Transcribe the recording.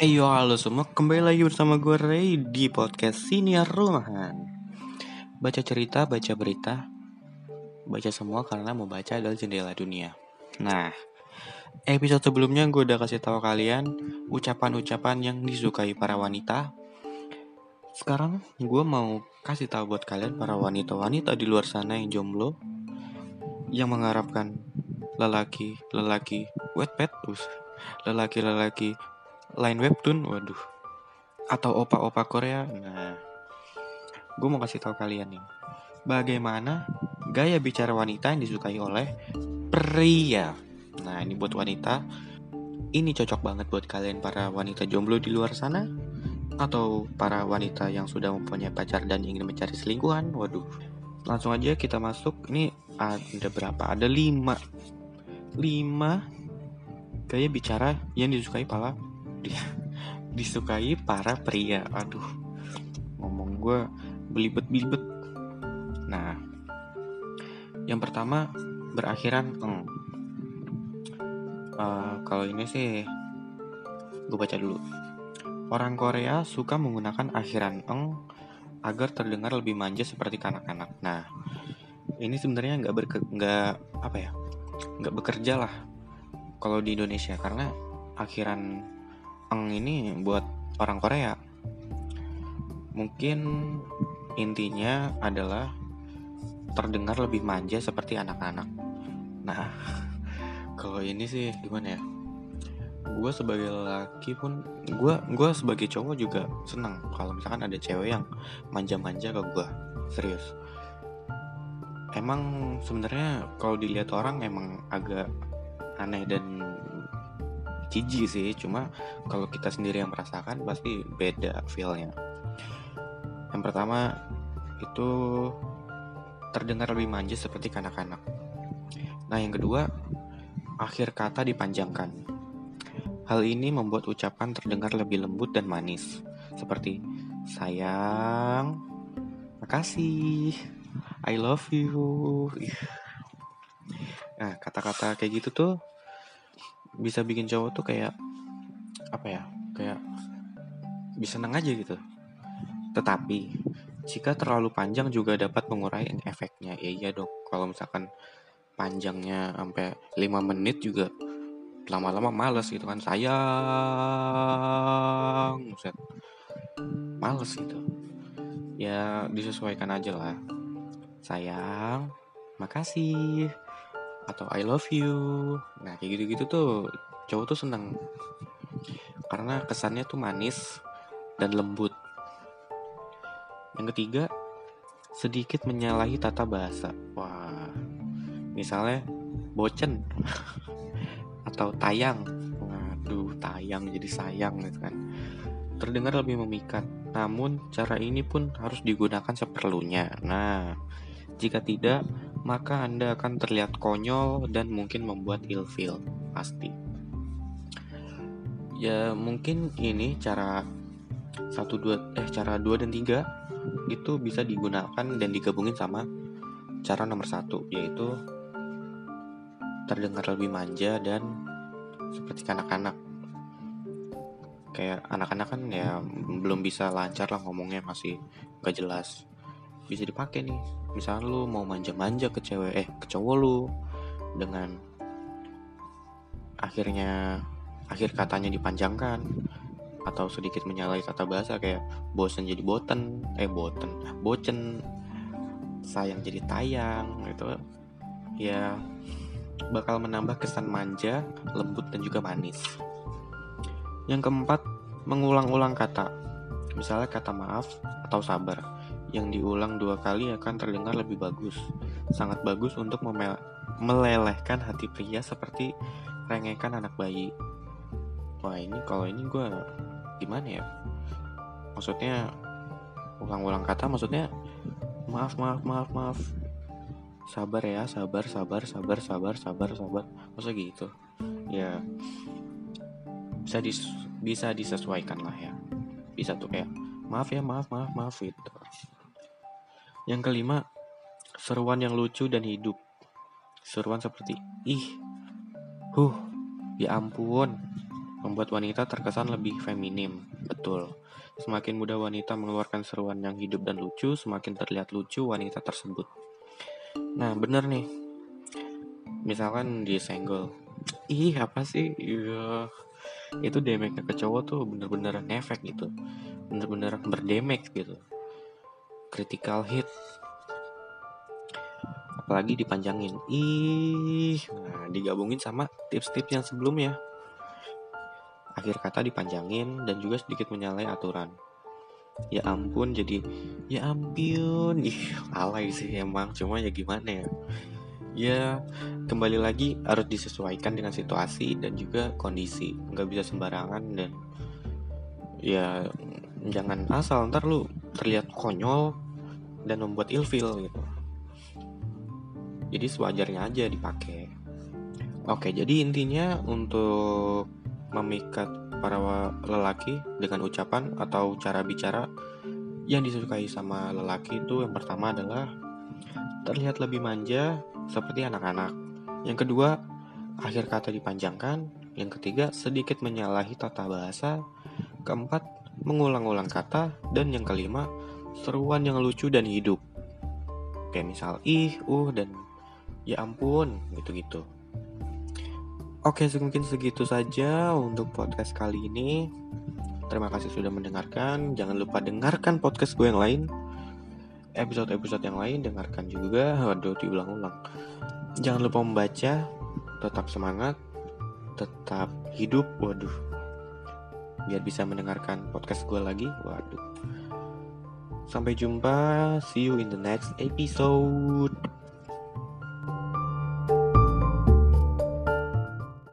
Eh yo halo semua. Kembali lagi bersama gue Ray di podcast Siniar Rumahan. Baca cerita, baca berita. Baca semua karena mau baca adalah jendela dunia. Nah episode sebelumnya gue udah kasih tahu kalian Ucapan-ucapan yang disukai para wanita. Sekarang gue mau kasih tahu buat kalian para wanita-wanita di luar sana yang jomblo Yang mengharapkan lelaki-lelaki wet pet lelaki-lelaki line webtoon waduh. Atau opa-opa Korea nah. Gue mau kasih tahu kalian nih bagaimana gaya bicara wanita yang disukai oleh pria? Nah ini buat wanita ini cocok banget buat kalian para wanita jomblo di luar sana? Atau para wanita yang sudah mempunyai pacar dan ingin mencari selingkuhan? Waduh langsung aja kita masuk. Ini ada berapa? Ada lima. Lima gaya bicara yang disukai para disukai para pria. Aduh ngomong gue belibet-belibet. Nah yang pertama berakhiran. Eng uh, kalau ini sih gue baca dulu. Orang Korea suka menggunakan akhiran eng agar terdengar lebih manja seperti kanak-kanak. Nah ini sebenarnya nggak berke nggak apa ya nggak bekerja lah kalau di Indonesia. Karena akhiran eng ini buat orang Korea. Mungkin intinya adalah terdengar lebih manja seperti anak-anak. Nah, kalau ini sih gimana ya? Gue sebagai laki pun, gue gue sebagai cowok juga senang kalau misalkan ada cewek yang manja-manja ke gue, serius. Emang sebenarnya kalau dilihat orang emang agak aneh dan jijik sih cuma kalau kita sendiri yang merasakan pasti beda feelnya. Yang pertama itu terdengar lebih manja seperti kanak-kanak. Nah yang kedua akhir kata dipanjangkan. Hal ini membuat ucapan terdengar lebih lembut dan manis seperti sayang makasih I love you. Nah kata-kata kayak gitu tuh bisa bikin cowok tuh kayak apa ya kayak bisa seneng aja gitu. Tetapi jika terlalu panjang juga dapat mengurangi efeknya. Ya iya dong kalau misalkan panjangnya sampai 5 menit juga lama-lama males gitu kan. Sayang Buset. males gitu. Ya disesuaikan aja lah. Sayang makasih atau I love you. Nah kayak gitu-gitu tuh cowok tuh seneng. Karena kesannya tuh manis dan lembut. Yang ketiga sedikit menyalahi tata bahasa. Wah misalnya bocen atau tayang. Waduh tayang jadi sayang gitu kan. Terdengar lebih memikat namun cara ini pun harus digunakan seperlunya. Nah jika tidak maka Anda akan terlihat konyol dan mungkin membuat ilfeel, pasti. Ya, mungkin ini cara satu dua eh cara dua dan tiga itu bisa digunakan dan digabungin sama cara nomor satu yaitu terdengar lebih manja dan seperti anak-anak kayak anak-anak kan ya belum bisa lancar lah ngomongnya masih gak jelas bisa dipakai nih. Misalnya lu mau manja-manja ke cewek eh ke cowok lu dengan akhirnya akhir katanya dipanjangkan atau sedikit menyalahi tata bahasa kayak bosen jadi boten eh boten bocen sayang jadi tayang itu ya bakal menambah kesan manja lembut dan juga manis. Yang keempat mengulang-ulang kata. Misalnya kata maaf atau sabar yang diulang dua kali akan terdengar lebih bagus. Sangat bagus untuk melelehkan hati pria seperti rengekan anak bayi. Wah ini kalau ini gue gimana ya? Maksudnya ulang-ulang kata maksudnya maaf maaf maaf maaf sabar ya sabar sabar sabar sabar sabar sabar masa gitu ya bisa dis bisa disesuaikan lah ya bisa tuh kayak maaf ya maaf maaf maaf gitu yang kelima, seruan yang lucu dan hidup. Seruan seperti, ih, huh, ya ampun, membuat wanita terkesan lebih feminim. Betul. Semakin mudah wanita mengeluarkan seruan yang hidup dan lucu, semakin terlihat lucu wanita tersebut. Nah, bener nih. Misalkan dia senggol. Ih, apa sih? Iya. Itu damage ke cowok tuh bener-bener ngefek gitu. Bener-bener berdamage gitu. Critical hit. Apalagi dipanjangin. Ih, nah digabungin sama tips-tips yang sebelumnya akhir kata dipanjangin dan juga sedikit menyalahi aturan. Ya ampun, jadi ya ampun, ih alay sih emang, cuma ya gimana ya. Ya kembali lagi harus disesuaikan dengan situasi dan juga kondisi, nggak bisa sembarangan dan ya jangan asal ntar lu terlihat konyol dan membuat ilfil gitu. Jadi sewajarnya aja dipakai. Oke, jadi intinya untuk memikat para lelaki dengan ucapan atau cara bicara yang disukai sama lelaki itu yang pertama adalah terlihat lebih manja seperti anak-anak. Yang kedua, akhir kata dipanjangkan. Yang ketiga, sedikit menyalahi tata bahasa. Keempat, mengulang-ulang kata. Dan yang kelima, seruan yang lucu dan hidup. Kayak misal ih, uh, dan ya ampun, gitu-gitu. Oke, mungkin segitu saja untuk podcast kali ini. Terima kasih sudah mendengarkan. Jangan lupa dengarkan podcast gue yang lain. Episode-episode yang lain dengarkan juga. Waduh, diulang-ulang. Jangan lupa membaca. Tetap semangat. Tetap hidup. Waduh. Biar bisa mendengarkan podcast gue lagi. Waduh. Sampai jumpa. See you in the next episode.